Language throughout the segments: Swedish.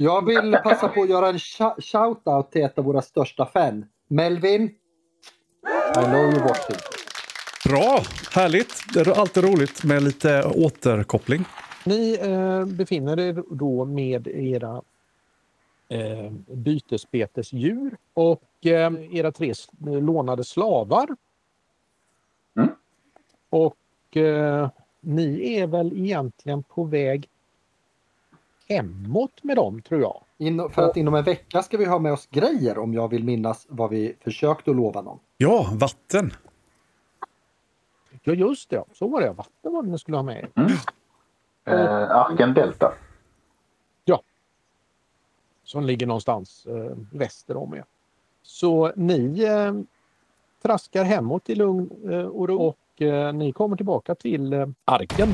Jag vill passa på att göra en sh- shout-out till ett av våra största fan. Melvin. I know you're watching. Bra! Härligt! Det är alltid roligt med lite återkoppling. Ni eh, befinner er då med era eh, bytesbetesdjur och eh, era tre lånade slavar. Mm. Och eh, ni är väl egentligen på väg hemåt med dem, tror jag. In, för att inom en vecka ska vi ha med oss grejer om jag vill minnas vad vi försökte att lova någon. Ja, vatten. Ja, just det. Så var det. Vatten var det ni skulle ha med. Mm. Eh, Arken Delta. som ligger någonstans eh, väster om er. Så ni eh, traskar hemåt i lugn eh, och ro och eh, ni kommer tillbaka till eh, arken.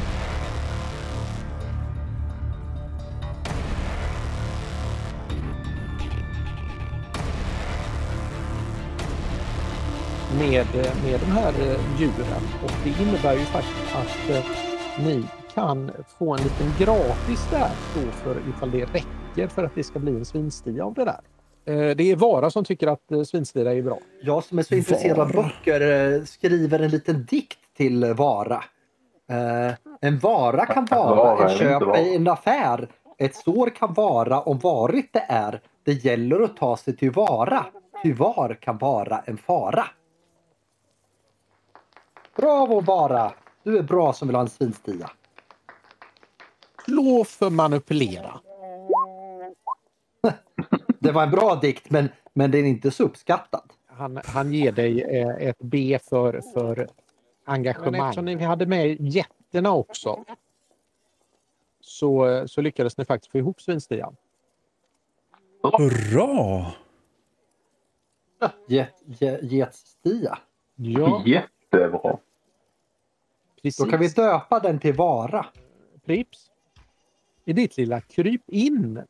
Med, med de här eh, djuren och det innebär ju faktiskt att eh, ni kan få en liten gratis där då för ifall det räcker för att det ska bli en svinstia av det där. Eh, Det är Vara som tycker att svinstia är bra. Jag som är så intresserad av böcker skriver en liten dikt till Vara. En vara kan vara ett köp i en affär. Ett sår kan vara om varit det är. Det gäller att ta sig till vara. Ty var kan vara en fara. Bravo Vara! Du är bra som vill ha en svinstia. Slå för manipulera. Det var en bra dikt men, men den är inte så uppskattad. Han, han ger dig eh, ett B för, för engagemang. Men eftersom ni hade med jätterna också så, så lyckades ni faktiskt få ihop svinstian. Hurra! Get, get, getstia. Ja, Jättebra. Precis. Då kan vi döpa den till Vara. Prips. I ditt lilla kryp in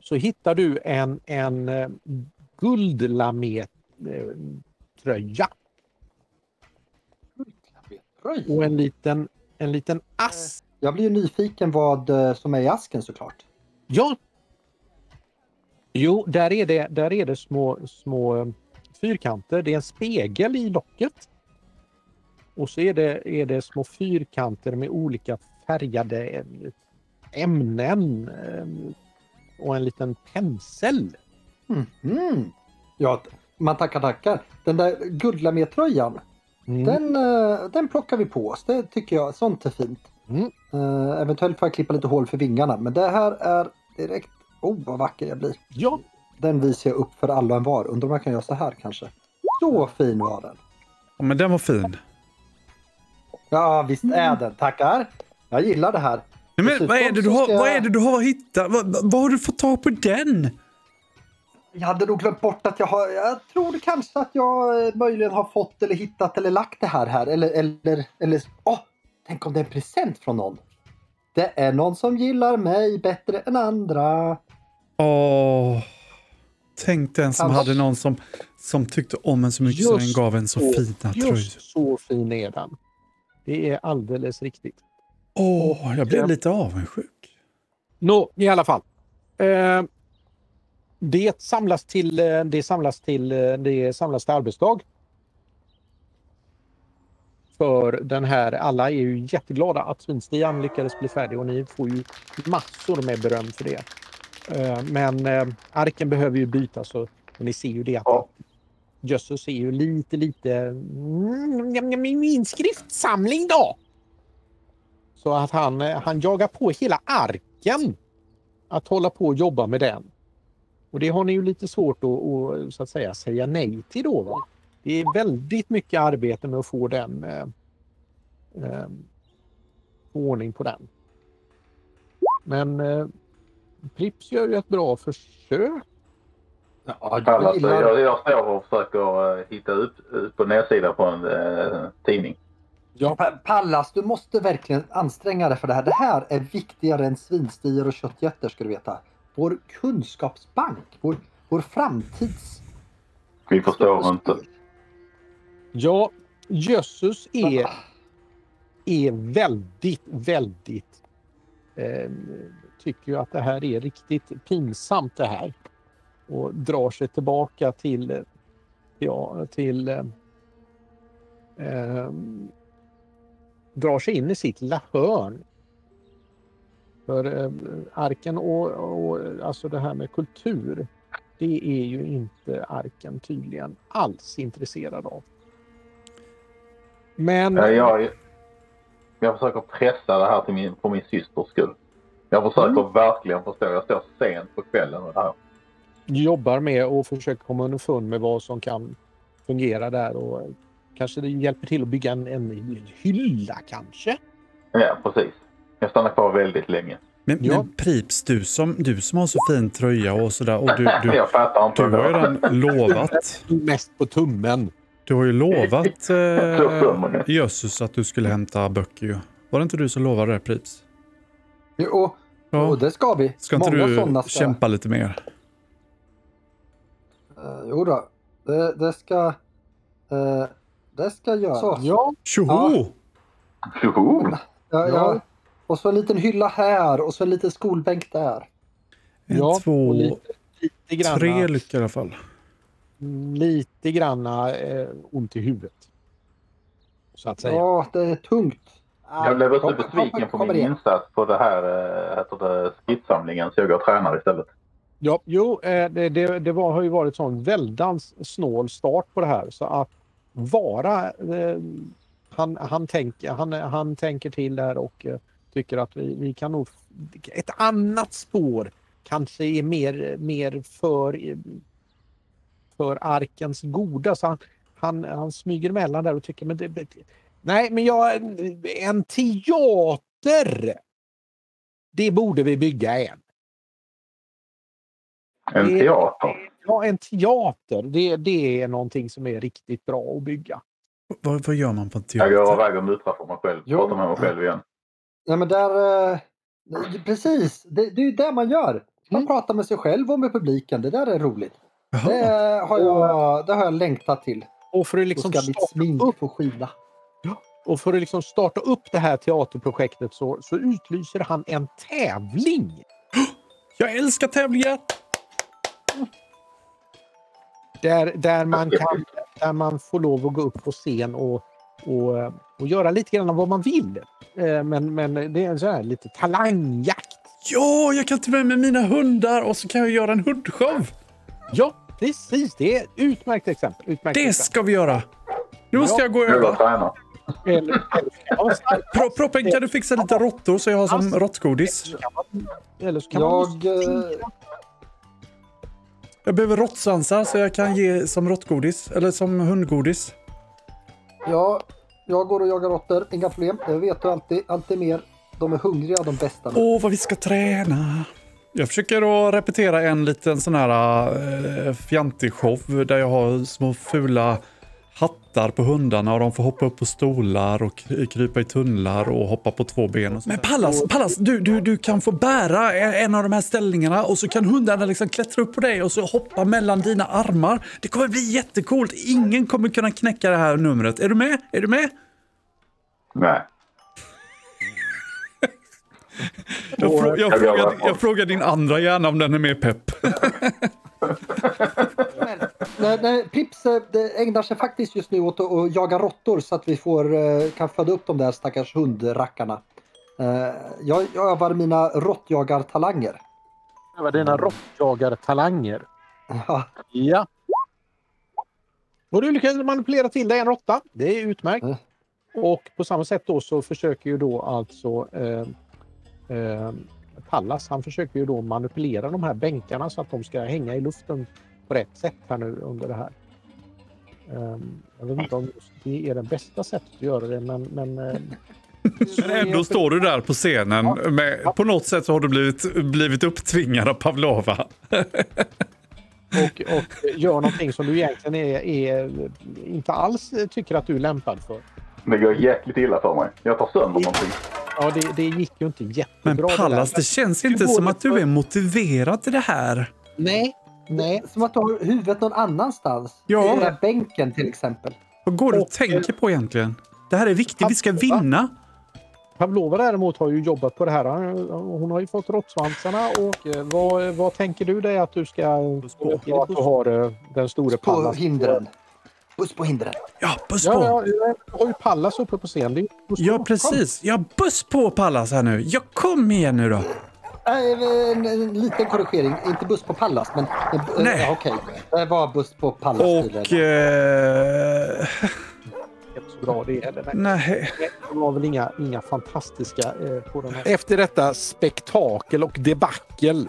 så hittar du en, en eh, guldlamet-tröja och en liten, en liten ask. Jag blir nyfiken vad eh, som är i asken såklart. Ja. Jo, där är det, där är det små, små eh, fyrkanter. Det är en spegel i locket. Och så är det, är det små fyrkanter med olika färgade eh, ämnen eh, och en liten pensel. Mhm. Ja, man tackar tackar. Den där guldlamétröjan, Mm. den, eh, den plockar vi på oss. Det tycker jag, sånt är fint. Mm. Eh, eventuellt får jag klippa lite hål för vingarna, men det här är direkt... Oh, vad vacker jag blir. Ja, Den visar jag upp för alla en var. Undrar om jag kan göra så här kanske. Så fin var den. Ja, men den var fin. Ja, visst är den. Tackar. Jag gillar det här. Nej, men vad, är det du har, ska vad är det du har hittat? Vad, vad har du fått tag på den? Jag hade nog glömt bort att jag har... Jag tror kanske att jag eh, möjligen har fått eller hittat eller lagt det här här. Eller... eller, eller åh! tänk om det är en present från någon. Det är någon som gillar mig bättre än andra. Åh. Tänk den som Kanske. hade någon som, som tyckte om en så mycket så den Just gav en så så- fina tröjor. just så fin är den. Det är alldeles riktigt. Åh, jag blev lite avundsjuk. Nå, i alla fall. Eh, det samlas till, eh, det samlas till, eh, det samlas till arbetsdag. För den här, alla är ju jätteglada att svinstian lyckades bli färdig och ni får ju massor med beröm för det. Eh, men eh, arken behöver ju bytas och, och ni ser ju det att Ja. Jösses är ju lite, lite... Mm, mm min skriftsamling då! Så att han, eh, han jagar på hela arken att hålla på och jobba med den. Och det har ni ju lite svårt att, att, så att säga, säga nej till då. Va? Det är väldigt mycket arbete med att få den eh, eh, få ordning på den. Men eh, Prips gör ju ett bra försök. Ja, Alltså, jag jag, jag står och försöker eh, hitta upp, upp och nedsida på en eh, tidning. Pa- Pallas, du måste verkligen anstränga dig för det här. Det här är viktigare än svinstior och köttjätter ska du veta. Vår kunskapsbank, vår, vår framtids... Vi förstår inte. Ja, Jösses är, är väldigt, väldigt eh, tycker ju att det här är riktigt pinsamt det här. Och drar sig tillbaka till, ja, till eh, eh, drar sig in i sitt lilla hörn. För eh, arken och, och alltså det här med kultur, det är ju inte arken tydligen alls intresserad av. Men Eh, Jag, jag försöker pressa det här till min, för min systers skull. Jag försöker verkligen förstå. Jag står sent på kvällen med det här. Jobbar med och försöker komma underfund med vad som kan fungera där och kanske det hjälper till att bygga en, en hylla kanske. Ja, precis. Jag stannar kvar väldigt länge. Men, Ja. men Prips, du som, du som har så fin tröja och sådär. Och du, du, jag fattar inte. du har ju redan lovat. Mest på tummen. Du har ju lovat eh, Jösses att du skulle hämta böcker ju. Var det inte du som lovade det Prips? Jo, Ja. och det ska vi. Ska inte Många du kämpa lite mer? Uh, jo då. Det, det ska... eh, det ska göras. Ja, Tjoho! Tjoho! Ja, Ja. ja. Och så en liten hylla här och så en liten skolbänk där. En, ja två, lite, lite granna, tre lyckor i alla fall. lite granna eh, ont i huvudet. Så att säga. Ja, det är tungt. Jag blev lite besviken på min insats på det här eh, heter det, skidsamlingen så jag går och tränar istället. Ja, jo, eh, det, det, det var, har ju varit sån väldans snål start på det här. Så att vara eh, han, han, tänker, han, han tänker till där och eh, tycker att vi, vi kan nog ett annat spår kanske är mer, mer för för arkens goda. Så han, han, han smyger emellan där och tycker men det- nej men jag en teater! Det borde vi bygga en. En Det- teater. Ja, en teater, det, det är någonting som är riktigt bra att bygga. Vad, vad gör man på en Jag går teater? iväg och muttrar för mig själv. Jo. Pratar med mig själv igen. Ja, men där... eh, precis, det, det är ju det man gör. Man Mm. pratar med sig själv och med publiken. Det där är roligt. Det har jag, det har jag längtat till. Och för att Då liksom ska mitt starta smink upp, få skina. och för att liksom starta upp det här teaterprojektet så, så utlyser han en tävling. Jag älskar tävlingar! Där, där, man kan, där man får lov att gå upp på scen och, och, och göra lite grann vad man vill. Eh, Men, men det är en sån här lite talangjakt. Ja, jag kan ta med mig mina hundar och så kan jag göra en hundshow. Ja, precis. Det är ett utmärkt exempel. Utmärkt Det exempel. ska vi göra. Nu måste Ja. jag gå över. Pro, proppen, kan du fixa lite råttor så jag har som råttgodis? eller så kan man Jag, Jag behöver råttsvansar så jag kan ge som råttgodis. Eller som hundgodis. ja, jag går och jagar råttor. Inga problem. Det vet du alltid. Alltid mer. De är hungriga de bästa. Åh, vad vi ska träna. Jag försöker att repetera en liten sån här äh, fjantig show där jag har små fula hattar på hundarna och de får hoppa upp på stolar och krypa i tunnlar och hoppa på två ben. Och så. Men Pallas, Pallas du, du, du kan få bära en av de här ställningarna och så kan hundarna liksom klättra upp på dig och så hoppa mellan dina armar. Det kommer bli jättecoolt. Ingen kommer kunna knäcka det här numret. Är du med? Är du med? Nej. Jag, frå- jag, frågar, jag frågar din andra hjärna om den är mer pepp. Nej, nej, Prips eh, det ägnar sig faktiskt just nu åt att, jaga råttor så att vi får, eh, kan föda upp de där stackars hundrackarna. Eh, Jag, övar mina råttjagartalanger. Det var dina råttjagartalanger. Ja, Ja. Och du lyckades manipulera till dig en råtta. Det är utmärkt. Mm. Och på samma sätt då så försöker ju då alltså eh, eh, Pallas, han försöker ju då manipulera de här bänkarna så att de ska hänga i luften på rätt sätt här nu under det här. Ehm, jag vet inte om det är det bästa sättet att göra det men... men eh, Men ändå står du där på scenen. Med, på något sätt så har du blivit, blivit upptvingad av Pavlova. och, och gör någonting som du egentligen är, är inte alls tycker att du är lämpad för. Det går jäkligt illa för mig. Jag tar sönder någonting. Ja, det, det gick ju inte jättebra. Men det. Pallas, det känns inte som det att du är motiverad till det här. Nej, nej. som att du har huvudet någon annanstans. Ja. I den där bänken till exempel. Vad går du och Och- tänker på egentligen? Det här är viktigt, vi ska vinna. Pavlova däremot har ju jobbat på det här. Hon har ju fått råttsvansarna och eh, vad, vad tänker du dig att du ska... På. Att du har eh, den stora på hindren. Buss på hindren. Ja, buss Ja, på! ja, jag har ju Pallas uppe på scen. Ja, precis. Ja, buss på Pallas här nu. Ja, kom igen nu då. En, en liten korrigering. Inte buss på Pallas, men... En, Nej. eh, Okej, det var buss på Pallas. Och... Eh, Inte så bra det heller. Nej. nej. Det var väl inga, inga fantastiska eh, på den här. Efter detta spektakel och debacle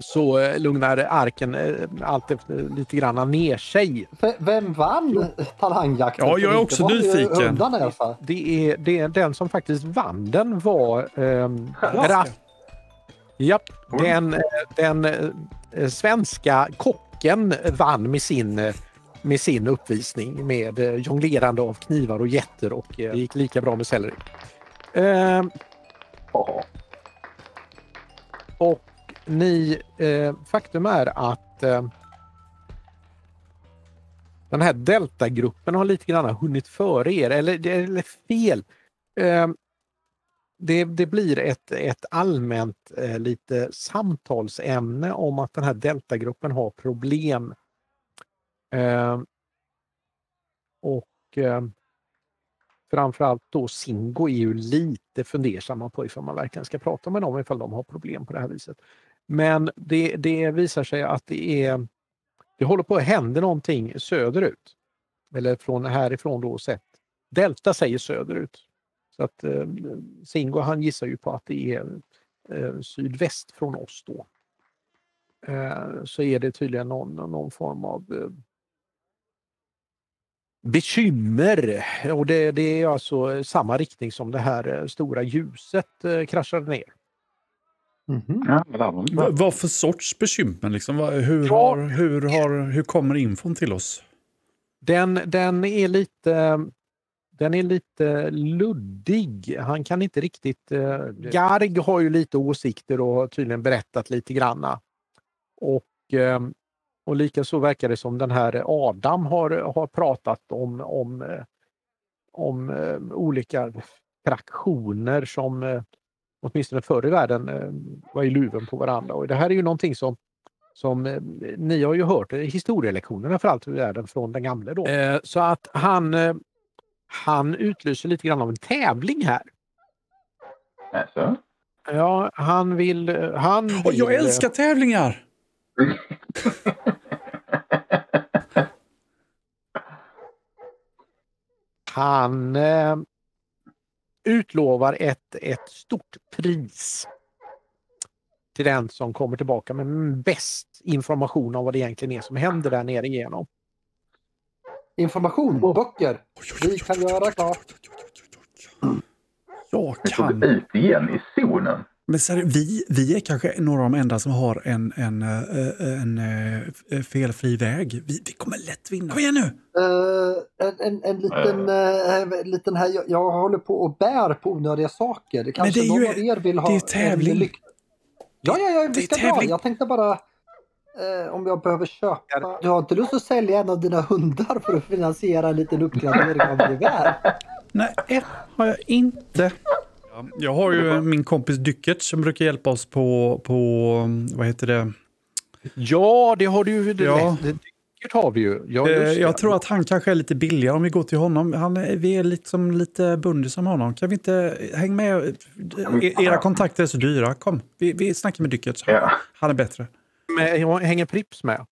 så eh, lugnar arken eh, allt efter lite grann ner sig. V- Vem vann talangjakten? Ja, jag är också nyfiken. Fall. Det är, det är den som faktiskt vann den var ehm, Raff. Japp, den, eh, den eh, svenska kocken vann med sin, eh, med sin uppvisning med eh, jonglerande av knivar och jätter och eh, det gick lika bra med selleri. Ehm, Haha. Och ni, eh, faktum är att eh, den här deltagruppen har lite grann hunnit före er, eller, eller fel. Det, det blir ett, ett allmänt eh, lite samtalsämne om att den här deltagruppen har problem. Eh, och eh, framförallt då Singo är ju lite fundersamma på ifall man verkligen ska prata med dem ifall de har problem på det här viset. Men det, det visar sig att det är det håller på att hända någonting söderut. Eller från härifrån då sett. Delta säger söderut. Så att eh, Singo han gissar ju på att det är eh, sydväst från oss då. Eh, så är det tydligen någon, någon form av eh, bekymmer. Och det, det är alltså samma riktning som det här eh, stora ljuset eh, kraschade ner. Ja, var det Va- inte. Vad för sorts bekymmer liksom? Hur, Ja. har, hur, har, hur kommer infon till oss? Den, den är lite den är lite luddig. Han kan inte riktigt... Eh, Garg har ju lite åsikter och har tydligen berättat lite granna. Och, eh, och likaså verkar det som den här Adam har, har pratat om, om, eh, om eh, olika fraktioner som eh, åtminstone förr i världen eh, var i luven på varandra. Och det här är ju någonting som som eh, ni har ju hört i historielektionerna för allt i världen från den gamle då. Eh, så att han, eh, han utlyser lite grann av en tävling här. Alltså. Ja, han vill... Han vill jag älskar tävlingar! Han eh, utlovar ett, ett stort pris till den som kommer tillbaka med bäst information om vad det egentligen är som händer där nere igenom. Information, böcker. Vi kan göra klart. Jag Vi kan. gå ut igen i zonen. Men seri- vi, vi är kanske några av de enda som har en, en, eh, eh, en, eh, felfri väg. Vi, vi kommer lätt vinna. Kom igen nu! Eh, en, en, en liten, eh, en liten här, jag, jag håller på och bär på onödiga saker. Kanske det är någon ju- av er vill ha det är tävling. en Ja, ja, ja, Det vi är ska dra. Jag tänkte bara eh, om jag behöver köpa. Du har inte lust att sälja en av dina hundar för att finansiera en liten uppgradering av gevär? Nej, har jag inte. Jag har ju min kompis Dyckert som brukar hjälpa oss på, på vad heter det? Ja, det har du ju. Det, Ja. det har vi ju. Ja, Eh, jag tror att han kanske är lite billigare om vi går till honom. Han är, vi är liksom lite bundis med honom. Kan vi inte hänga med? E- Era kontakter är så dyra. Kom, vi, vi snackar med Dyckert. Ja. Alltså, Han är bättre. Men hänger Prips med?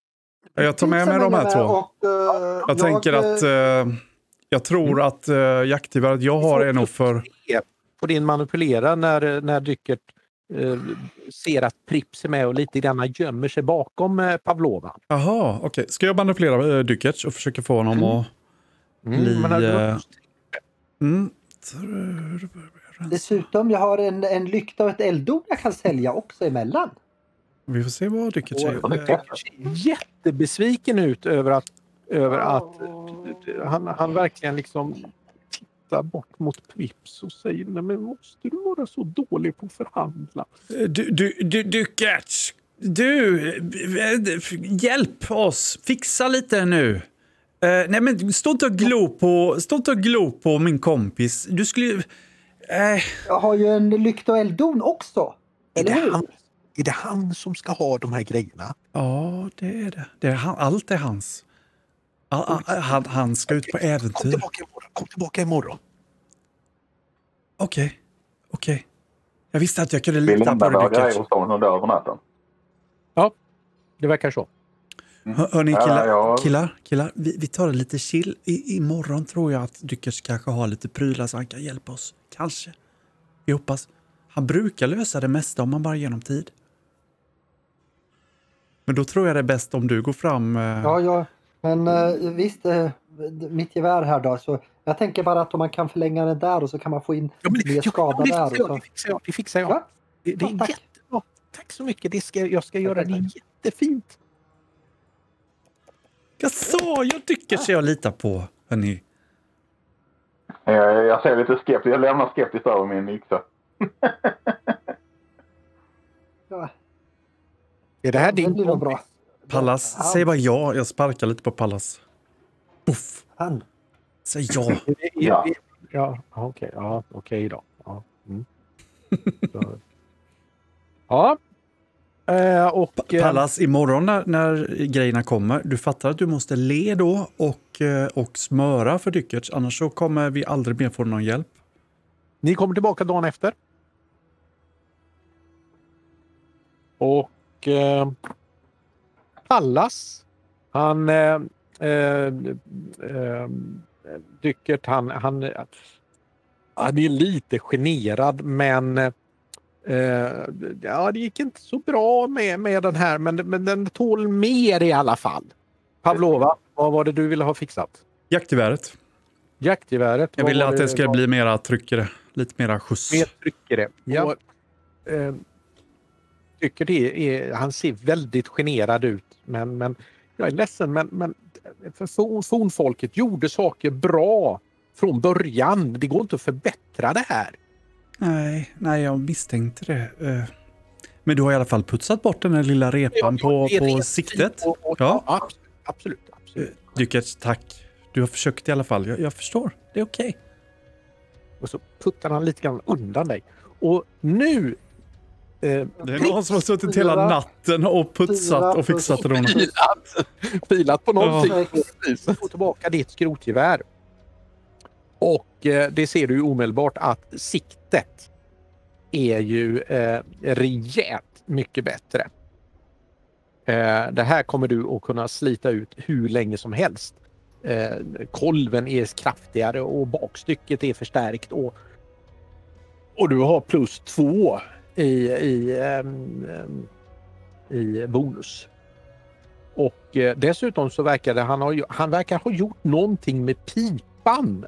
Jag tar med mig de här två. Och, eh, Jag tänker att... Eh, jag tror att eh, jaktgeväret jag har är nog för... På din manipulera när, när Dyckert eh, ser att Prips är med och lite grann gömmer sig bakom eh, Pavlova. Jaha, okej. Ska jag manipulera äh, Dyckert och försöka få honom att... Bli, men när du- eh, Mm. Dessutom, jag har en, en lykta och ett elddon jag kan sälja också emellan. Vi får se vad Dyckert säger. Vad det Eh, är. jättebesviken ut över att, över att han, han verkligen liksom tittar bort mot Prips och säger Nej, men måste du vara så dålig på att förhandla? Du, du, du, Dyckert! Du, eh, hjälp oss! Fixa lite nu! Eh, nej men stå inte och glo på, stå inte och glo på min kompis. Du skulle ju- Nej, Jag har ju en lykta och elddon också. Eller hur? Är det han som ska ha de här grejerna? ja det är det. det är han, allt är hans. All, all, han, han ska ut på Kom äventyr. tillbaka imorgon. Kom tillbaka imorgon. Okej, okej. Jag visste att jag kunde lita på dig, våra grejer hos under över natten. Det verkar så. Hör, hörni Ja, killar, ja. killar, killar vi, vi tar det lite chill. I, imorgon tror jag att Dyckers kanske har lite prylar så han kan hjälpa oss. Kanske. Vi hoppas. Han brukar lösa det mesta om man bara ger honom tid. Men då tror jag det är bäst om du går fram. eh, Ja, ja. Men eh, visst, eh, mitt gevär här då. Så jag tänker bara att om man kan förlänga det där och så kan man få in Ja, men mer skada det, där. jag, så. det fixar jag. Det fixar jag. Ja, Det, det är Ja, tack. jättebra. Tack så mycket. Det ska, jag ska göra tack, det jättefint. Jag sa jag Dyckers jag litar på. Hörni. Eh, Jag ser lite skeptisk. Jag lämnar skeptiskt över min yxa. ja, Är det här det din nog bra. Pallas, Han- säg bara ja. Jag sparkar lite på Pallas. Puff. Han. Säg ja. Ja. Ja, okej. Ja, okej då. Ja. Mm. Ja. Eh, och... eh, Pallas, imorgon när, när grejerna kommer, du fattar att du måste le då och, eh, och smöra för Dyckerts, annars så kommer vi aldrig mer få någon hjälp. Ni kommer tillbaka dagen efter. Och eh, Pallas, han... Eh, eh, eh, Dyckert, han, han, han är lite generad men eh, ja, det gick inte så bra med, med den här men, men den tål mer i alla fall. Pavlova, vad var det du ville ha fixat? Jaktgeväret. Jaktgeväret. Jag ville att det vad- bli mera tryck i det. Lite mera skjuts. Mer tryck i det. Ja. Och, eh, tycker det är, han ser väldigt generad ut. Men, men jag är ledsen men, men fornfolket gjorde saker bra från början. Det går inte att förbättra det här. Nej, nej, jag misstänkte det. Eh, Men du har i alla fall putsat bort den här lilla repan på, på siktet. och- och- Ja. ja. Absolut. absolut, Eh. Dyckerts, tack. Du har försökt i alla fall. Jag, jag förstår. Det är okej. Och så puttar han lite grann undan dig. Och nu... Eh, Det är någon som har suttit hela natten och putsat och fixat den. Filat, filat på någonting. Ja. Få tillbaka ditt skrotgevär. Och eh, det ser du ju omedelbart att siktet är ju eh, rejält mycket bättre. Eh, det här kommer du att kunna slita ut hur länge som helst. Eh, kolven är kraftigare och bakstycket är förstärkt och, och du har plus två i, i, ehm, ehm, i bonus. Och eh, dessutom så verkar det, han, har, ju- han verkar ha gjort någonting med pipan.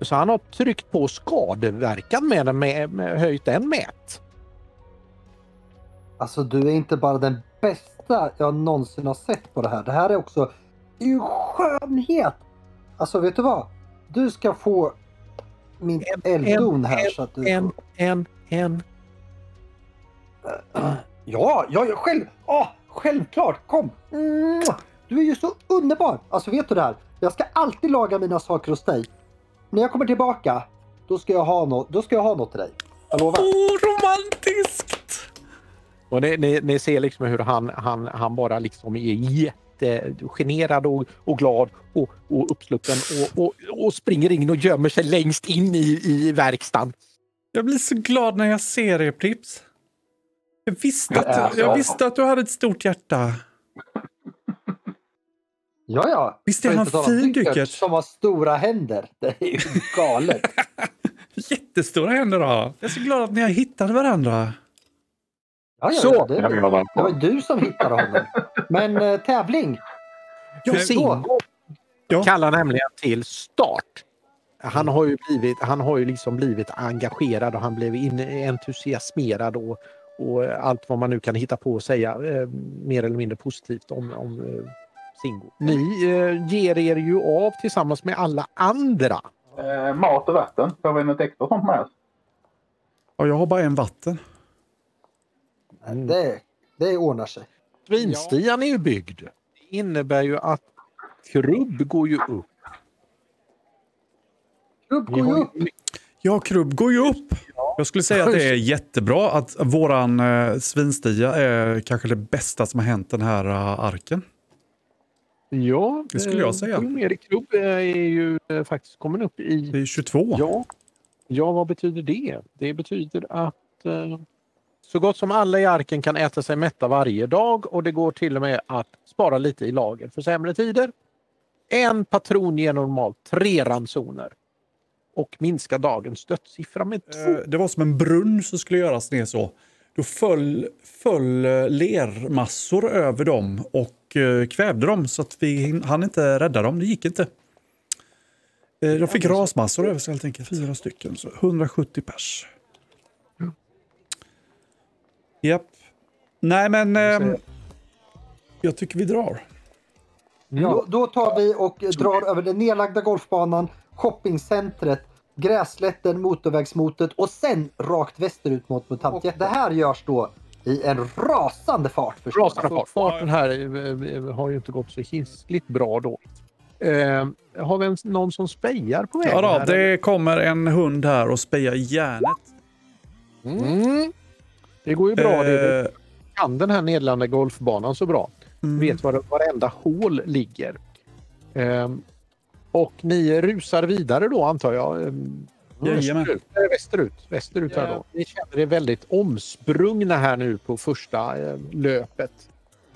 Så han har tryckt på skadeverkan med den, med, med, höjt med ett. Alltså du är inte bara den bästa jag någonsin har sett på det här. Det här är också ju skönhet. Alltså vet du vad? Du ska få min En- elddon här. en- så att du En, en, en. Ja, ja, ja själv, ah, självklart. Kom! Du är ju så underbar. Alltså vet du det här? Jag ska alltid laga mina saker hos dig. När jag kommer tillbaka, då ska jag ha något, då ska jag ha något till dig. Jag lovar. Åh, romantiskt! Och ni, ni, ni ser liksom hur han, han, han bara liksom är jättegenerad och, och glad och, och uppsluppen och, och, och springer in och gömmer sig längst in i, i verkstaden. Jag blir så glad när jag ser er, Prips. Jag visste, att, jag visste att du hade ett stort hjärta. Ja, ja. Visst är han fin, Dyckert? Som har stora händer. Det är ju galet. Jättestora händer då. Jag är så glad att ni har hittat varandra. Ja, ja, Så. det, Jag det var du som hittade honom. Men eh, tävling. Ja, Nej, Singo Ja. kallar nämligen till start. Han har ju blivit, han har ju liksom blivit engagerad och han blev in, entusiasmerad och, och allt vad man nu kan hitta på att säga eh, mer eller mindre positivt om, om eh, Singo. Ni eh, ger er ju av tillsammans med alla andra. Eh, mat och vatten. Får vi något extra sånt med oss? Ja, jag har bara en vatten. Det, det ordnar sig. Svinstian är ju byggd. Det innebär ju att Krubb går ju upp. Upp, Ni gå har upp. ju, Ja, Krubb går ju upp. Jag skulle säga att det är jättebra att våran eh, svinstia är kanske det bästa som har hänt den här eh, arken. Ja, Det skulle jag eh, säga. Erik Krubb eh, är ju eh, faktiskt kommit upp Det i... är 22. Ja, ja, vad betyder det? Det betyder att eh, så gott som alla i arken kan äta sig mätta varje dag och det går till och med att spara lite i lager för sämre tider. En patron ger normalt tre ransoner och minska dagens dödssiffra med två. Eh, Det var som en brunn som skulle göras ner så. Då föll, föll eh, lermassor över dem och eh, kvävde dem så att vi hann inte rädda dem. Det gick inte. De fick rasmassor över sig helt enkelt. Fyra stycken. Så 170 pers. Japp. Nej men... ehm, jag tycker vi drar. Då, då tar vi och drar över den nedlagda golfbanan, shoppingcentret, gräslätten, motorvägsmotet och sen rakt västerut mot Mutantjätten. Det här görs då i en rasande fart. förstås. Rasande fart. Farten här eh, eh, har ju inte gått så hiskligt bra då. Eh, har vi en, någon som spejar på vägen? Ja, då, det kommer en hund här och spejar järnet. Mm. Det går ju bra. Det, Eh, det kan den här nedlanda golfbanan så bra. mm. Vet var varenda hål ligger. Ehm, och ni rusar vidare då antar jag. Jajamän. Västerut, västerut, västerut här då. Ni känner er väldigt omsprungna här nu på första eh, löpet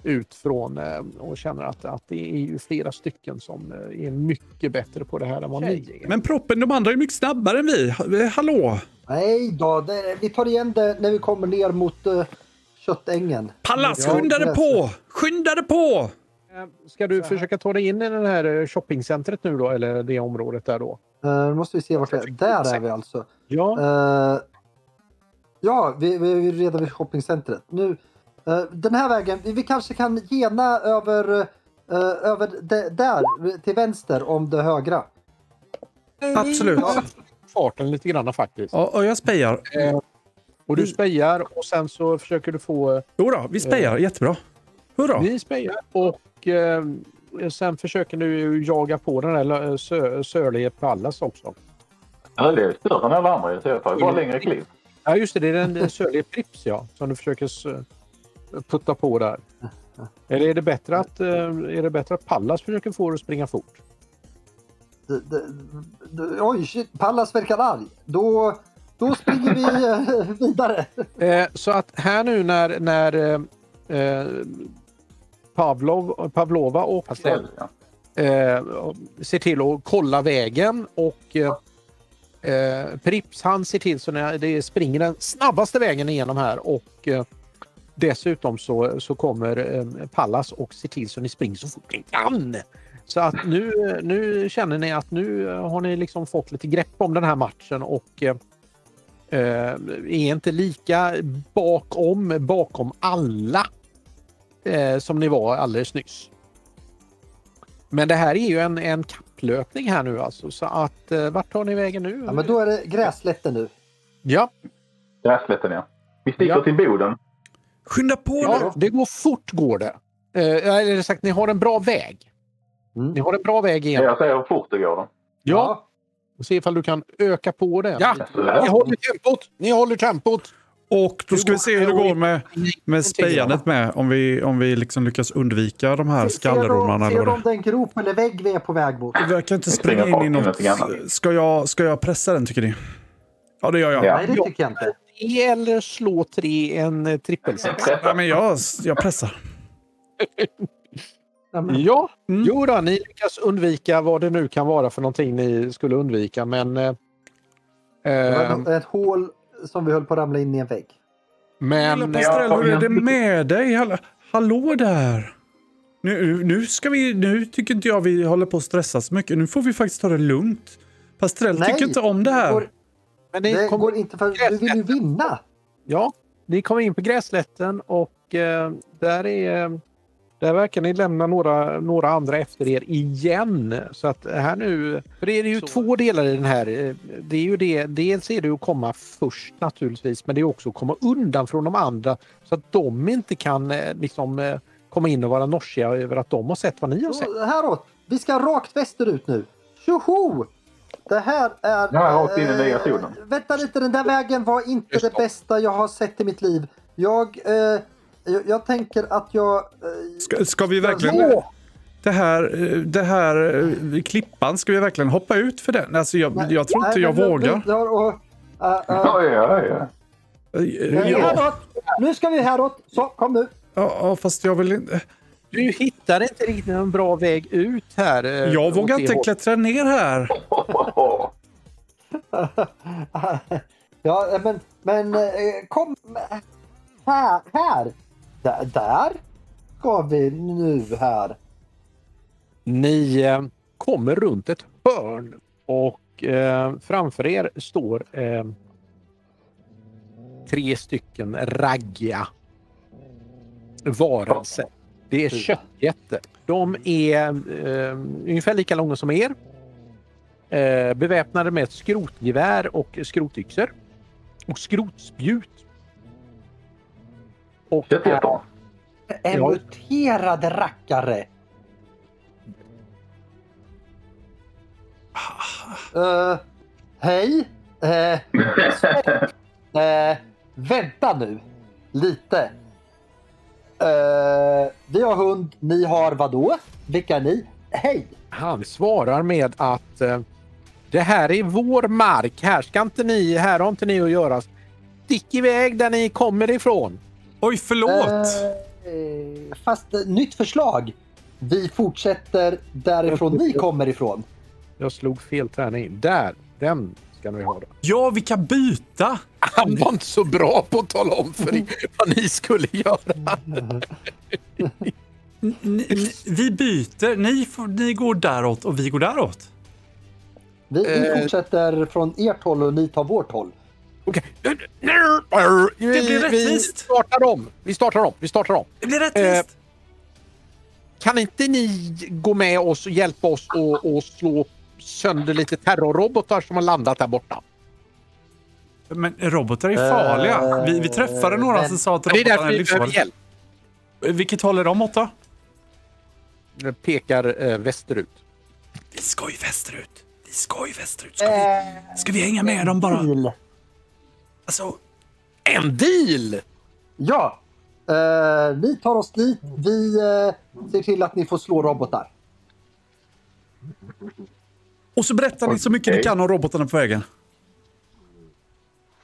ut från eh, och känner att, att det är ju flera stycken som eh, är mycket bättre på det här än vad ni är. Men proppen, de andra är mycket snabbare än vi. Hallå! Nej då, det, vi tar igen det när vi kommer ner mot uh, köttängen. Pallas, skynda dig på! Skynda dig på! Eh, Ska du försöka ta dig in i det här eh, shoppingcentret nu då, eller det området där då? Uh, nu måste vi se vart det är. Där är vi alltså. Ja, Eh, ja, vi, vi är redan vid shoppingcentret. Nu, eh, den här vägen, vi, vi kanske kan gena över, över de, där till vänster om det högra. Absolut. Ja, farten lite grann faktiskt. Ja, och jag spejar. Och du spejar och sen så försöker du få... Jo då, vi spejar. Jättebra. Hurra! Ni spejar och eh, sen försöker du jaga på den där sö, Sörlige Pallas också. Ja, det är större än alla andra så jag tar bara längre kliv. Ja just det, det är den Sörlige Prips ja, som du försöker s- putta på där. Eller är det bättre att, eh, är det bättre att Pallas försöker få dig att springa fort? Det, det, det, oj, shit, Pallas verkar arg. Då, då springer vi eh, vidare. Eh, så att här nu när, när eh, eh, Pavlov, Pavlova och Pastell, ja. eh, ser till att kolla vägen och eh, eh, Prips han ser till så när det springer den snabbaste vägen igenom här och eh, dessutom så, så kommer eh, Pallas och ser till så ni springer så fort ni kan. Så att nu, nu känner ni att nu har ni liksom fått lite grepp om den här matchen och eh, eh, är inte lika bakom, bakom alla eh, som ni var alldeles nyss. Men det här är ju en, en kapplöpning här nu alltså. Så att eh, vart tar ni vägen nu? Ja, men då är det gräslätten nu. ja, Gräslätten, ja. Vi sticker Ja. till Boden. Skynda på nu! ja, det går fort går det. Eh, eller sagt, ni har en bra väg. Mm. Ni har en bra väg igenom. Jag säger hur fort det går då. Ja, och se ifall du kan öka på det. Ja, ni håller tempot. Ni håller tempot. Och då ska vi se hur det går med, med spejandet med. Om vi, om vi liksom lyckas undvika de här skallerormarna. Ser eller du vad om det det är en grop eller vägg vi är på väg mot? Vi verkar inte springa in i något. Ska jag, ska jag pressa den tycker ni? Ja, det gör jag. Ja. Nej, det tycker jag inte. Eller slå tre en eh, trippelsex. Ja, men jag, jag pressar. Ja, Mm. jo då, ni lyckas undvika vad det nu kan vara för någonting ni skulle undvika. Men, eh, Det eh, ett hål som vi höll på att ramla in i en vägg. men Lilla Pastrell, hur är det med dig? Hallå, hallå där! Nu, nu, ska vi, nu tycker inte jag vi håller på att stressa så mycket. Nu får vi faktiskt ta det lugnt. Pastrell Nej, tycker inte om det här. går- men ni Det kommer går inte för du vill ju vinna. Ja, ni kommer in på gräslätten och eh, där är där verkar ni lämna några, några andra efter er igen. Så att här nu... För det är ju två delar i den här. eh, Det är ju det, dels är det att komma först naturligtvis, men det är också att komma undan från de andra så att de inte kan eh, liksom eh, komma in och vara norsiga över att de har sett vad ni har sett. Så, Häråt, vi ska rakt västerut nu. Tjoho! Det här är... Ja, rakt in i nya zonen. Vänta lite, den där vägen var inte det. bästa jag har sett i mitt liv. Jag, eh, jag, jag tänker att jag... Eh, Ska, ska vi verkligen... Ja. Det här, eh, det här eh, klippan, ska vi verkligen hoppa ut för den? Alltså jag, jag tror inte nej, jag men- vågar. Och, Ja, nej! Nu ska vi häråt! Så, kom nu! ja, ja, fast jag vill inte... Du hittar inte riktigt en bra väg ut här. Jag vågar inte hållet. klättra ner här. ja, men, men kom här, här! Där, där ska vi nu här. Ni eh, kommer runt ett hörn och eh, framför er står eh, tre stycken raggiga varelser. Det är köttjätter. De är eh, ungefär lika långa som er. Eh, beväpnade med ett skrotgevär och skrotyxor. Och skrotspjut. Och Köttjättar. En Ja. muterad rackare. Eh, hej. Eh, eh, vänta nu. Lite. Vi har hund. Ni har vadå? Vilka är ni? Hej. Han svarar med att det här är vår mark. Här ska inte ni, här har inte ni att göra. Stick iväg där ni kommer ifrån. Oj, förlåt. Eh, fast eh, nytt förslag. Vi fortsätter därifrån ni kommer ifrån. Jag slog fel tärning. Där, den ska ni ha. Då. Ja, vi kan byta. Han var inte så bra på att tala om för er vad ni skulle göra. N- n- vi byter. Ni, får, ni går däråt och vi går däråt. Vi, vi Eh. fortsätter från ert håll och ni tar vårt håll. Okej. Det blir Vi, vi rättvist. startar om. Vi startar om. Vi startar om. Det blir rättvist. Kan inte ni gå med oss och hjälpa oss och, och slå sönder lite terrorrobotar som har landat där borta? Men robotar är farliga. Vi, vi träffade några men- som sa att Det är robotarna därför är vi behöver livsfarliga. hjälp. Vilket håll är de åt då? Jag Pekar eh, västerut. Vi ska ju västerut. Vi ska ju västerut. Ska vi, ska vi hänga med dem bara? Alltså, En deal! Ja. Eh, ni tar oss dit. Vi eh, ser till att ni får slå robotar. och så berättar ni så mycket ni kan om robotarna på vägen.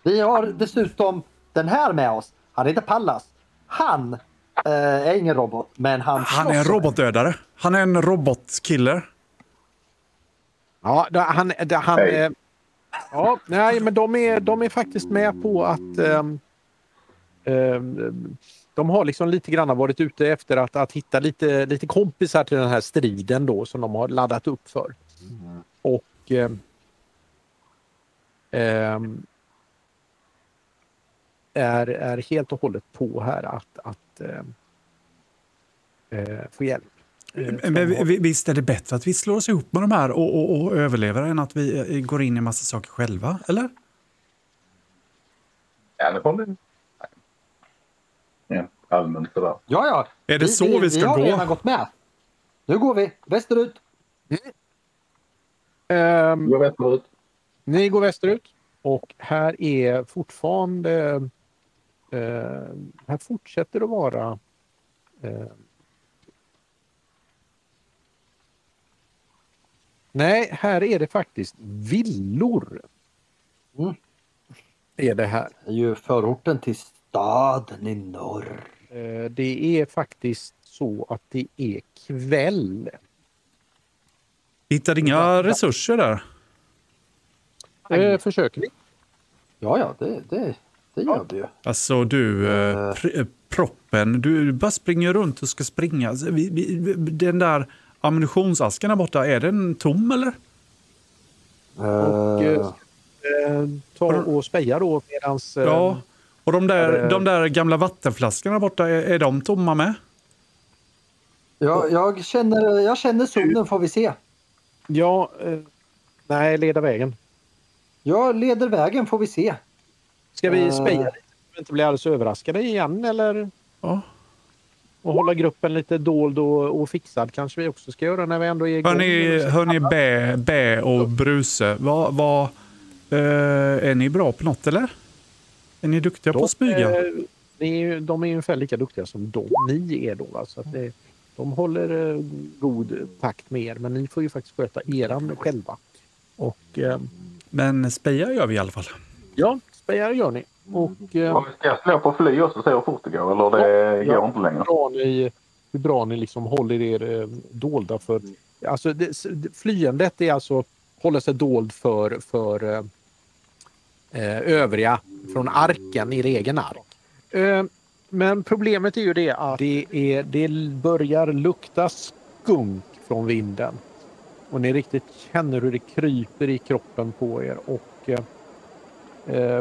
Vi har dessutom den här med oss. Han heter Pallas. Han eh, är ingen robot, men han Han är en robotdödare. Han är en robotkiller. Ja, det- han... Han Hej. eh, ja, nej, men de är, de är faktiskt med på att... ehm, de har liksom lite grann varit ute efter att, att hitta lite, lite kompisar till den här striden då som de har laddat upp för. Och... ehm, ehm, är, är helt och hållet på här att, att eh, få hjälp. Eh, Men vi- vi- visst är det bättre att vi slår oss ihop med de här och, och, och överlever än att vi eh, går in i massa saker själva, eller? Ja, det bli. Ja, allmänt sådär. Ja, ja. Är det så vi ska vi har gå? redan gått med. Nu går vi västerut. Jag vet förut. Ni går västerut och här är fortfarande... Eh, här fortsätter att vara... Eh, nej, här är det faktiskt villor. Mm. Är det här. Det är ju förorten till staden i norr. Eh, det är faktiskt så att det är kväll. Hittade inga resurser där? Eh, försöker ni? Ja, ja, det, det, det gör vi ju. Alltså du, eh, pr- eh, proppen, du, bara springer runt och ska springa. Alltså, den där ammunitionsasken där borta, är den tom eller? Och, Eh, eh, ta och speja då medans... Eh, Ja. Och de där, de där gamla vattenflaskorna borta, är, är de tomma med? jag, jag, känner, jag känner zonen får vi se. Ja, eh, nej, leda vägen. Jag leder vägen får vi se. Ska vi Eh. speja lite? vi inte blir alldeles överraskade igen eller? Ja. Och hålla gruppen lite dold och, och fixad kanske vi också ska göra när vi ändå är igång. Hörni, hörni Bä, Bä och Bruse, vad, vad, eh, är ni bra på något eller? Är ni duktiga på att smyga? eh, de är ungefär lika duktiga som de, ni är då. va? Så det, de håller eh, god takt med er, men ni får ju faktiskt sköta eran själva. Och eh, Men speja gör vi i alla fall. ja, spejar gör ni. Och eh, ska slå på fly också och se hur fort det går eller det Ja. går inte längre? bra ni, hur bra ni liksom håller er eh, dolda för... Alltså det, det- flyendet är alltså hålla sig dold för, för eh, eh, övriga från arken, i egen ark. Eh, men problemet är ju det att det, är, det börjar lukta skunk från vinden. Och ni riktigt känner hur det kryper i kroppen på er. Och eh,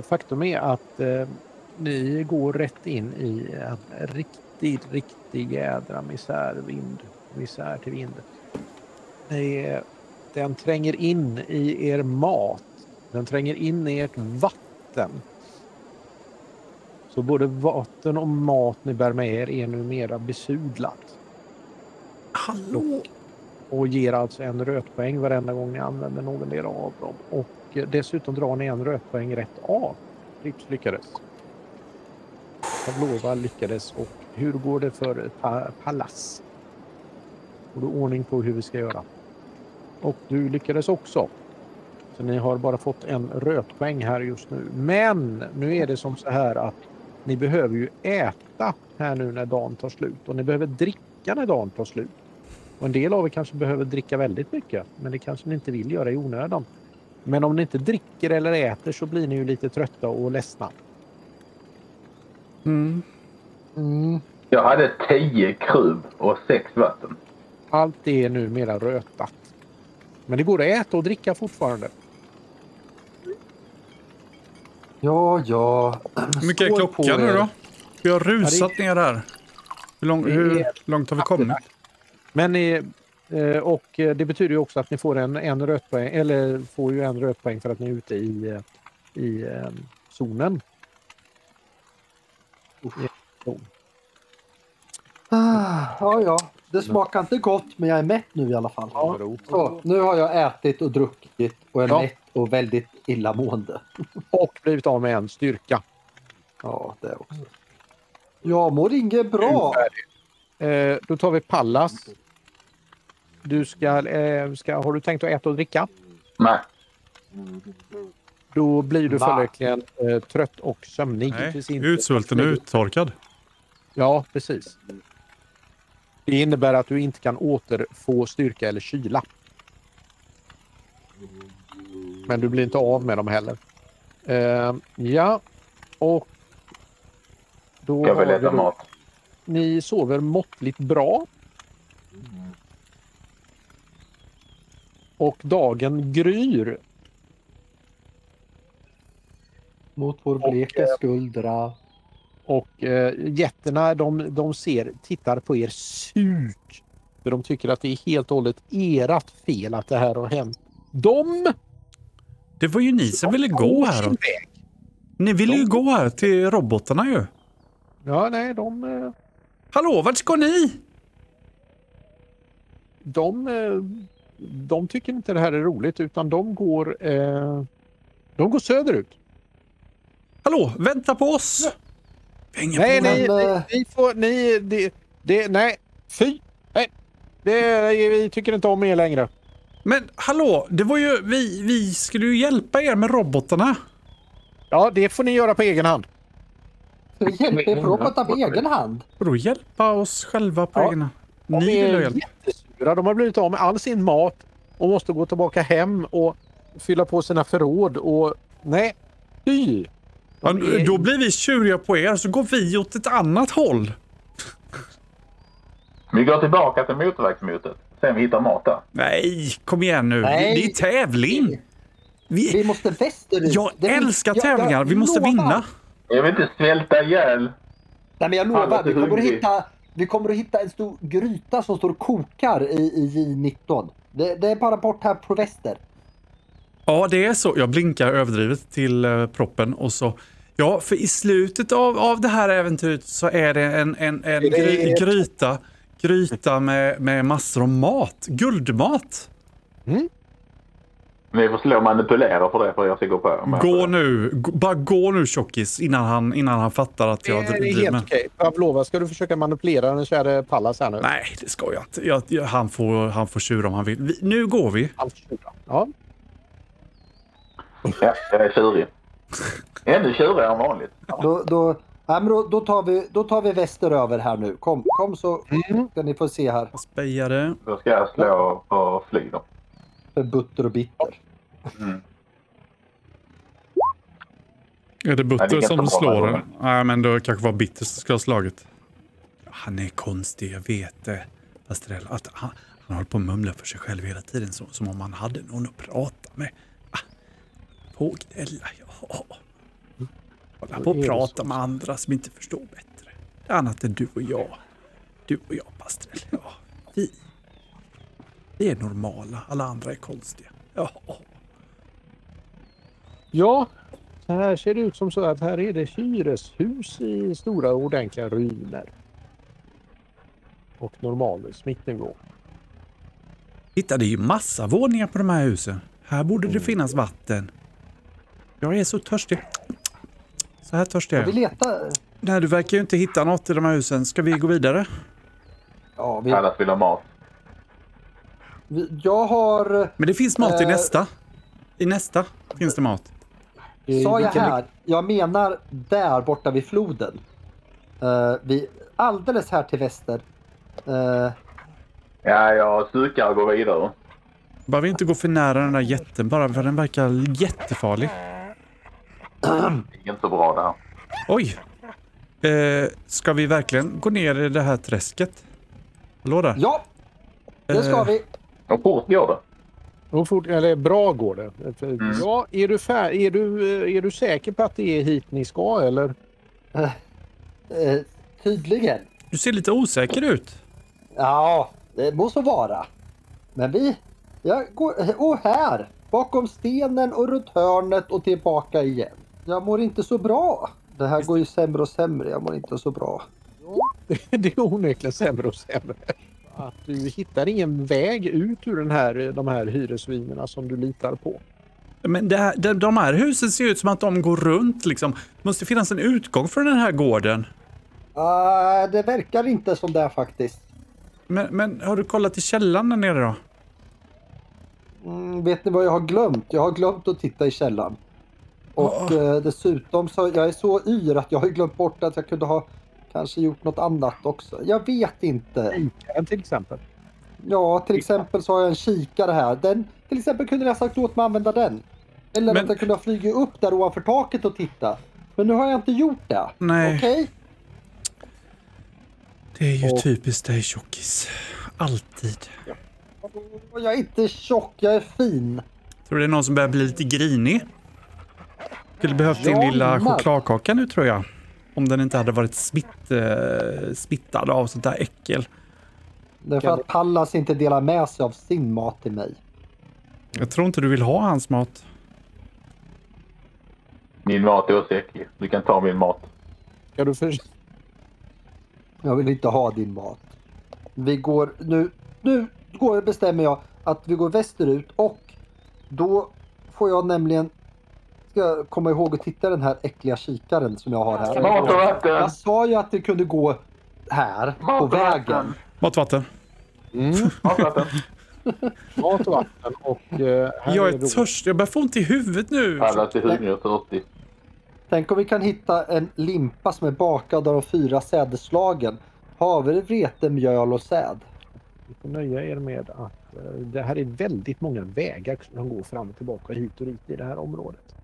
faktum är att eh, ni går rätt in i en riktig, riktig jädra misärvind. Misär till vind. Den tränger in i er mat. Den tränger in i ert vatten. Så både vatten och mat ni bär med er är numera besudlat. Hallå? Och ger alltså en rötpoäng varenda gång ni använder någon del av dem. Och dessutom drar ni en rötpoäng rätt av. Rips lyckades. Pavlova lyckades. Och hur går det för pa Pallas? Får du ordning på hur vi ska göra? Och du lyckades också. Så ni har bara fått en rötpoäng här just nu. Men nu är det som så här att ni behöver ju äta här nu när dagen tar slut. Och ni behöver dricka när dagen tar slut. Och en del av er kanske behöver dricka väldigt mycket, men det kanske ni inte vill göra i onödan. Men om ni inte dricker eller äter så blir ni ju lite trötta och ledsna. Mm. Mm. Jag hade 10 krub och 6 vatten. Allt är numera rötat. Men det går att äta och dricka fortfarande. Ja, ja. Hur mycket är klockan nu då? Vi har rusat Ja, ner här. Hur, lång, Det hur är- långt har vi kommit? Men ni, eh, och eh, det betyder ju också att ni får en, en rötpoäng, eller får ju en rötpoäng för att ni är ute i, eh, i eh, zonen. Ah, ja, ja. Det smakar inte gott, men jag är mätt nu i alla fall. Ja. Så, nu har jag ätit och druckit och är Ja. mätt och väldigt illamående. Och blivit av med en styrka. Ja, det också. Jag mår inget bra. Eh, då tar vi Pallas. Du ska, eh, ska, har du tänkt att äta och dricka? Nej. Då blir du följaktligen eh, trött och sömnig. Nej, utsvulten och uttorkad. Ja, precis. Det innebär att du inte kan återfå styrka eller kyla. Men du blir inte av med dem heller. Eh, ja, och då Ska jag väl har vi äta mat? Ni sover måttligt bra. Och dagen gryr. Mot vår bleka skuldra. Och eh, jätterna de, de ser, tittar på er surt. För de tycker att det är helt och hållet ert fel att det här har hänt. De Det var ju ni som ville gå här. Ni ville ju gå här till robotarna ju. Ja, nej, de, eh, Hallå, vart ska ni? de, eh, de tycker inte det här är roligt utan de går, eh, de går söderut. Hallå, vänta på oss! Vi hänger Nej, på nej, ni, ni får, ni, det, det, nej, fy, nej. Det, vi tycker inte om er längre. Men hallå, det var ju, vi, vi skulle ju hjälpa er med robotarna. Ja, det får ni göra på egen hand. Ska vi hjälpa er robotar på egen hand? Och då hjälpa oss själva på Ja. egna. De Ni vill är jättesura. De har blivit av med all sin mat och måste gå tillbaka hem och fylla på sina förråd. Och nej, fy! Ja, Då blir vi tjuriga på er så går vi åt ett annat håll. Vi går tillbaka till motorvägsmotet. Sen vi hittar mat där. Nej, kom igen nu. Nej. Det är tävling. Vi Vi, måste västerut. jag Det älskar jag- jag tävlingar. Vi måste lovar. vinna. Jag vill inte svälta ihjäl. Nej, men jag lovar, vi kommer, att hitta, vi kommer att hitta en stor gryta som står och kokar i, i J19. Det, det är bara bort här på väster. Ja, det är så. Jag blinkar överdrivet till uh, proppen och så Ja, för i slutet av, av det här äventyret så är det en, en, en gry, gryta, gryta med, med massor av mat. Guldmat. Vi får slå manipulera för det för jag ska gå på. Gå det. nu, bara gå nu tjockis innan han, innan han fattar att Det jag är driver helt med. okej. Pavlova, ska du försöka manipulera den käre Pallas här nu? Nej, det ska jag inte. Jag, jag, han, får, han får tjura om han vill. Vi, nu går vi. Han får tjura. Ja. Ja, jag är tjurig. Ännu tjurigare än vanligt. Då, då, nej, men då, då, tar vi, då tar vi västeröver här nu. Kom, kom så Mm. ska ni få se här. Spejare. Då ska jag slå på flyg då. För butter och bitter. Mm. Är det Nej, det Butter är som slår den? Nej, men då kanske var Bitter som skulle ha slagit. Han är konstig, jag vet det. Pastrell, att han, han håller på att mumla för sig själv hela tiden som, som om han hade någon att prata med. Ah, Pågnälla, ja. Hålla på är det prata med andra som inte förstår bättre. Annat än du och jag. Du och jag, Pastrell. Ja, vi. Vi är normala, alla andra är konstiga. Ja. ja, så här ser det ut som så att här är det hyreshus i stora ordentliga ruiner. Och normal smittnivå. Titta, det är ju massa våningar på de här husen. Här borde det finnas vatten. Jag är så törstig. Så här törstig är Och vi jag. letar. Nej, du verkar ju inte hitta något i de här husen. Ska vi gå vidare? Ja, vi, Pallas vill ha mat. Jag har... Men det finns mat i Eh. nästa. I nästa finns det mat. Eh, Sa jag här? Jag menar där borta vid floden. Uh, vi, alldeles här till väster. Eh, Ja, jag sukar och går vidare. Bara vi inte går för nära den där jätten bara, för den verkar jättefarlig. Det är inte så bra det här. Oj! Eh, ska vi verkligen gå ner i det här träsket? Hallå där? ja, det ska vi. Och fort går det. Och fort, eller bra går det. För- Ja, är du, fär, är, du, eh, är du säker på att det är hit ni ska eller? Eh, tydligen. Du ser lite osäker ut. Ja, det må så vara. Men vi... Jag går... Och här! Bakom stenen och runt hörnet och tillbaka igen. Jag mår inte så bra. Det här går ju sämre och sämre. Jag mår inte så bra. det är onekligen sämre och sämre. Att du hittar ingen väg ut ur den här, de här hyresruinerna som du litar på. Men det här, de, de här husen ser ut som att de går runt liksom. Det måste finnas en utgång från den här gården. Ah, det verkar inte som det faktiskt. Men, men har du kollat i källaren där nere då? Mm, vet ni vad jag har glömt? Jag har glömt att titta i källaren. Och eh, dessutom så jag är så yr att jag har glömt bort att jag kunde ha kanske gjort något annat också. Jag vet inte. Kikaren till exempel. Ja, till exempel så har jag en kikare här. Den, till exempel kunde jag sagt åt mig att använda den. Eller Men- att jag kunde ha flugit upp där ovanför taket och titta. Men nu har jag inte gjort det. Nej. Okej? Det är ju Och- typiskt dig tjockis. Alltid. Och Jag är inte tjock, jag är fin. Tror det är någon som börjar bli lite grinig? Skulle behövt din Ja, lilla chokladkaka nu tror jag. Om den inte hade varit smitt, eh, smittad av sånt där äckel. Det är för att Pallas inte delar med sig av sin mat till mig. Jag tror inte du vill ha hans mat. Min mat är också äcklig. Du kan ta min mat. Ska du för... Jag vill inte ha din mat. Vi går nu. Nu går, bestämmer jag att vi går västerut och då får jag nämligen ska jag komma ihåg att titta den här äckliga kikaren som jag har här. Mat och vatten! Jag sa ju att det kunde gå här på Mat och vägen. vatten! Mat, vatten. Mm, Mat och vatten! mat och vatten och... eh, här Jag är är törstig. Jag börjar få ont i huvudet nu. Hungrig och törstig. Tänk om vi kan hitta en limpa som är bakad av de fyra sädesslagen. Havre, vete, mjöl och säd. Ni får nöja er med att eh, det här är väldigt många vägar som går fram och tillbaka hit och dit i det här området.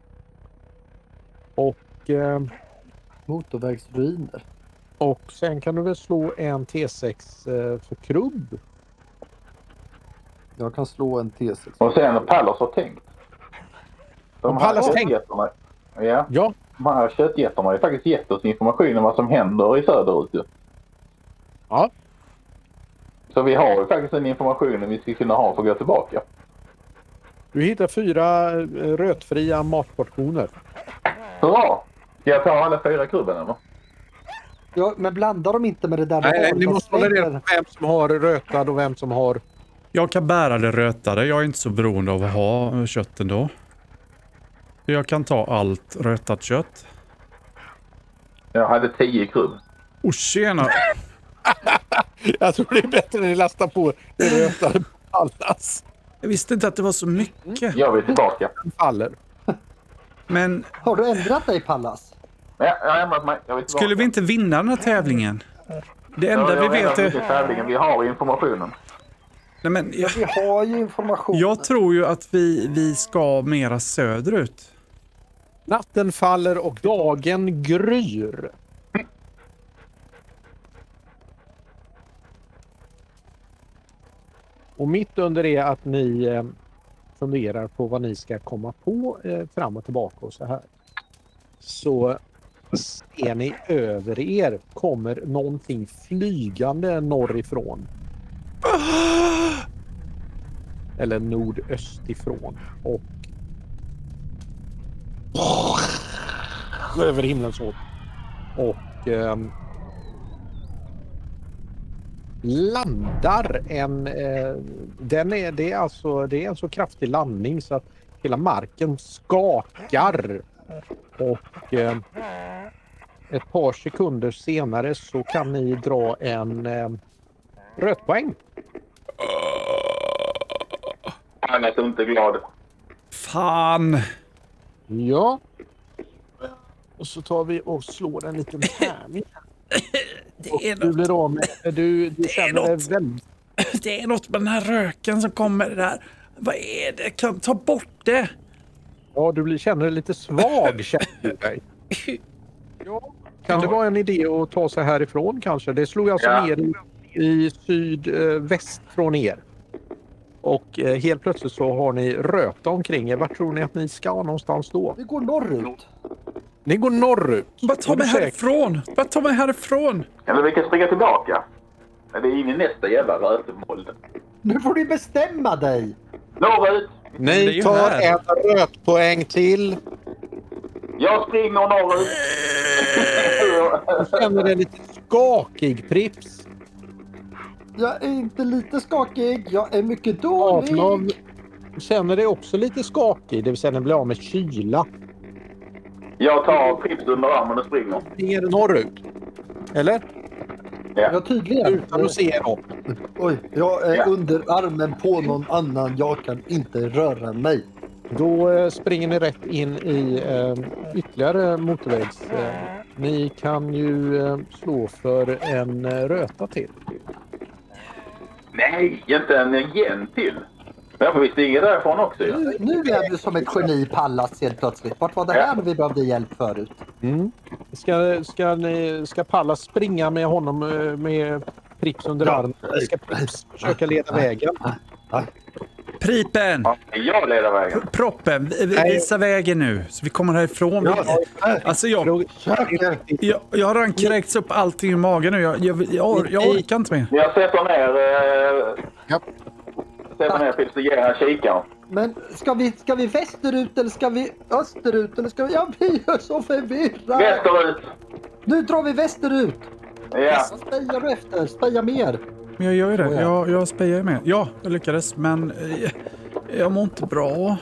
Och, eh, Motorvägsruiner. och sen kan du väl slå en T6 eh, för krubb. Jag kan slå en T6. Och sen Pallas har tänkt. De Och Pallas här tänkt? köttjättarna, ja, Ja, de här köttjättarna har ju faktiskt gett oss information om vad som händer i söderut ju. Ja. Så vi har ju faktiskt den informationen vi ska kunna ha för att gå tillbaka. du hittar fyra eh, rötfria matportioner. Bra! Ska jag ta alla fyra kuben eller? Ja, men blanda dem inte med det där Nej, nej, ni måste hålla reda på vem som har rötad och vem som har... Jag kan bära det rötade. Jag är inte så beroende av att ha kött ändå. Jag kan ta allt rötat kött. Jag hade tio krubb. Och tjena! Jag tror det är bättre när ni lastar på det rötade allas. Jag visste inte att det var så mycket. Jag vill tillbaka. faller. Men Har du ändrat dig Pallas? Ja, jag har ändrat mig. Jag tillbaka. skulle vi inte vinna den här tävlingen? Det enda jag vi vet är... tävlingen. Vi har informationen. Nej, men jag, Vi har ju information. jag tror ju att vi, vi ska mera söderut. Natten faller och dagen gryr. Och mitt under det att ni eh, funderar på vad ni ska komma på eh, fram och tillbaka och så här. Så ser ni över er kommer någonting flygande norrifrån. Eller nordöstifrån. Och över himlen så. Och eh, landar en... Eh, den är, det, är alltså, det är en så kraftig landning så att hela marken skakar. Och eh, ett par sekunder senare så kan ni dra en eh, rötpoäng. Han är inte glad. Fan! Ja. Och så tar vi och slår en liten tärning. Det är, du något, blir av med... Du, du känner dig väldigt... det är något med den här röken som kommer där. Vad är det? Kan ta bort det. Ja, du blir, känner dig lite svag känner du dig. Ja. Kan det vara en idé att ta sig härifrån kanske? Det slog alltså Ja. ner i, sydväst från er. Och eh, helt plötsligt så har ni röta omkring er. Vart tror ni att ni ska någonstans då? Vi går norrut. Ni går norrut. Bara ta Är du mig härifrån. Bara ta mig härifrån. Eller vi kan springa tillbaka. Men det är in i nästa jävla rötemold. Nu får du bestämma dig. Norrut! Ni tar här. en rötpoäng till. Jag springer norrut. Du känner dig lite skakig Prips. Jag är inte lite skakig. Jag är mycket dålig. Avlov känner dig också lite skakig, det vill säga den blir av med kyla. Jag tar Prips under armen och springer. Springer norrut. Eller? Ja, tydligen. Utan att se dem. Oj, jag är Ja. under armen på någon annan. Jag kan inte röra mig. Då eh, springer ni rätt in i eh, ytterligare motorvägs... Eh, ni kan ju eh, slå för en eh, röta till. Nej, inte en igen till. Ja, för vi stiger därifrån också ju. Nu, nu är du som ett geni Pallas helt plötsligt. Vart var det här vi behövde hjälp förut? Mm. Ska, ska, ni, ska Pallas springa med honom eh, med Prips under Ja. armen? Ska Prips försöka leda vägen? Pripen! Ja, jag leder vägen. Proppen, visa vägen nu så vi kommer härifrån. Alltså jag, jag, jag har redan kräkts upp allting i magen nu. Jag, jag, jag, jag orkar inte mer. Jag sätter ner... Eh, Sätter ner Prips och ger han kikaren. Men ska vi, ska vi västerut eller ska vi österut? Eller ska vi... Jag blir så förvirrad. Västerut! Nu drar vi västerut. Ja. Spejar du efter? Speja mer. Men jag gör ju det. Oh, ja. Jag, jag spejar ju med. Ja, jag lyckades. Men eh, jag mår inte bra.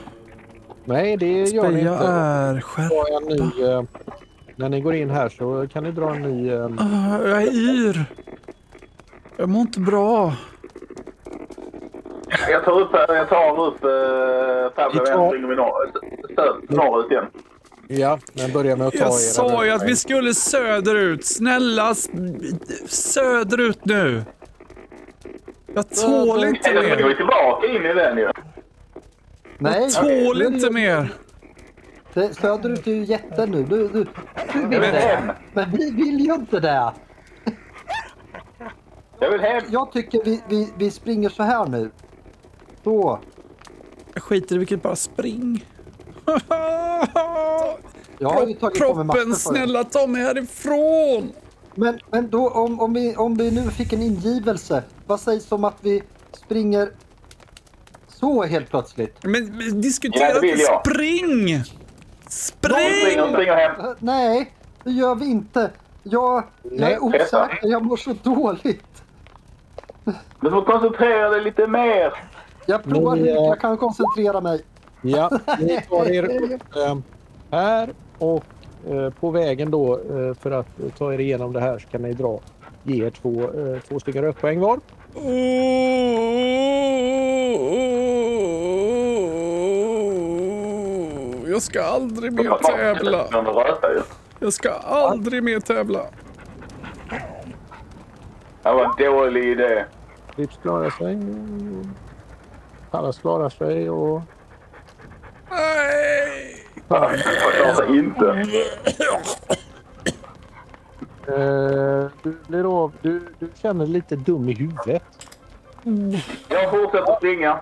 Nej, det gör ni Speja inte. är skärpt. dra en ny... Eh, när ni går in här så kan ni dra en ny... Ah, Jag är yr. Jag mår inte bra. Jag tar upp, jag tar upp eh, Pablo vi norr, norrut igen. ja, men börja med att ta Jag era sa ju att vi skulle söderut. Snälla, söderut nu. Jag tål inte Eller springer vi mer. tillbaka in i den ju. Nej. Jag tål inte mer. Söderut är ju jätte nu. Du, du, du vill Men- det. Men vi vill ju inte det. Jag vill hem. Jag tycker vi, vi, vi springer så här nu. Så. Jag skiter i vilket, bara spring. Jag har ju tagit på mig Proppen, för det. snälla ta mig härifrån. Men, men då om, om, vi, om vi nu fick en ingivelse. Vad sägs om att vi springer så helt plötsligt? Men, men Ja, diskutera inte jag. spring! Spring! springer hem. Eh, Nej, det gör vi inte. Jag, jag Nej, är osäker. Jag mår så dåligt. Du får koncentrera dig lite mer. Jag provar eh, jag kan koncentrera mig. Ja, ni tar er eh, här och eh, på vägen då eh, för att ta er igenom det här så kan ni dra ge er två, eh, två stycken rökpoäng var. Jag ska aldrig mer tävla. Jag ska aldrig mer tävla. Det var en dålig idé. Vips klarar sig. Pallas klarar sig och Nej! Jag klarar inte. eh, du blir av. Du, du känner dig lite dum i huvudet. Jag fortsätter springa.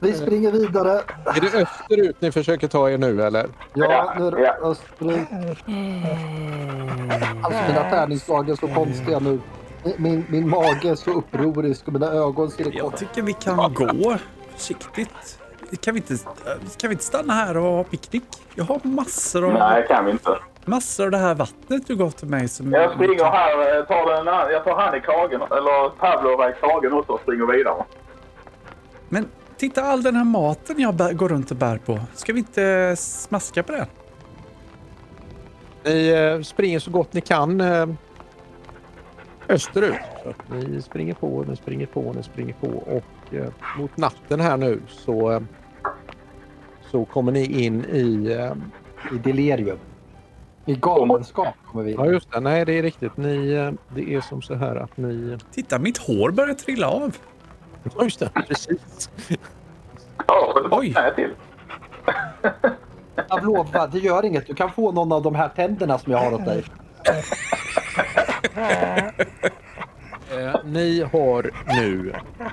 Vi springer vidare. Är det österut ni försöker ta er nu eller? Ja, nu är det österut. Alltså mina tärningsslag är så konstiga nu. Min, min mage är så upprorisk och mina ögon ser Jag kort. tycker vi kan gå försiktigt. Kan vi inte, kan vi inte stanna här och ha picknick? Jag har massor av, Nej, kan vi inte. massor av det här vattnet du gav till mig. Som Jag springer här. eh, Tar den, an- jag tar han i kragen. Eller Pavlova i kragen också och springer vidare. Men titta all den här maten jag bär, går runt och bär på. Ska vi inte smaska på det? Ni eh, springer så gott ni kan eh, österut. Så att ni springer på, ni springer på, ni springer på och eh, mot natten här nu så, eh, så kommer ni in i... Eh, I delirium. I galenskap kommer vi ja just det, nej det är riktigt. Ni, eh, det är som så här att ni... Titta, mitt hår börjar trilla av. Ja just det, precis. Ja, det var Oj. knä till. Pavlova, det gör inget. Du kan få någon av de här tänderna som jag har åt dig. Eh, ni har nu eh,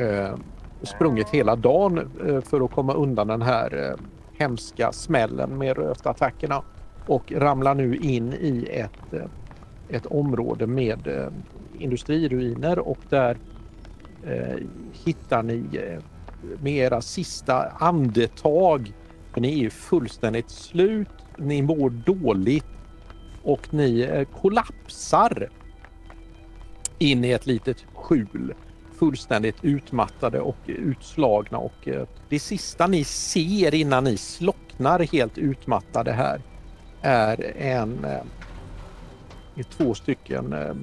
Eh, sprungit hela dagen eh, för att komma undan den här eh, hemska smällen med rötattackerna och ramlar nu in i ett, ett område med industriruiner och där hittar ni med era sista andetag, för ni är ju fullständigt slut, ni mår dåligt och ni kollapsar in i ett litet skjul. Fullständigt utmattade och utslagna och eh, det sista ni ser innan ni slocknar helt utmattade här är en eh, två stycken eh,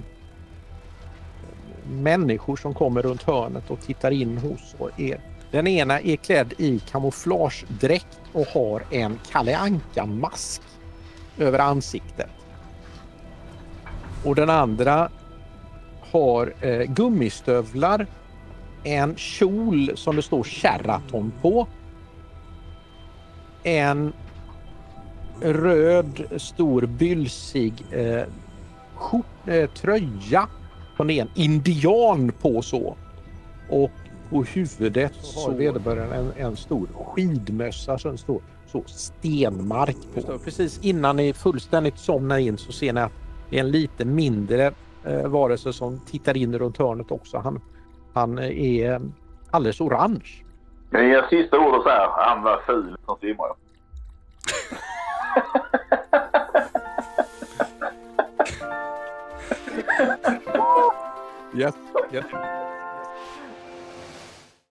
människor som kommer runt hörnet och tittar in hos er. Den ena är klädd i kamouflagedräkt och har en Kalle Anka-mask över ansiktet. Och den andra har eh, gummistövlar, en kjol som det står Sheraton på, en röd stor bylsig eh, skjort, eh, tröja som det är en indian på så. Och på huvudet så har vederbörande en, en stor skidmössa som det står så stenmark på. Precis innan ni fullständigt somnar in så ser ni att det är en lite mindre eh, varelse som tittar in runt hörnet också. Han, han är eh, alldeles orange. Jag ger sista ordet så här. Han var ful som simmar. Yes, yes.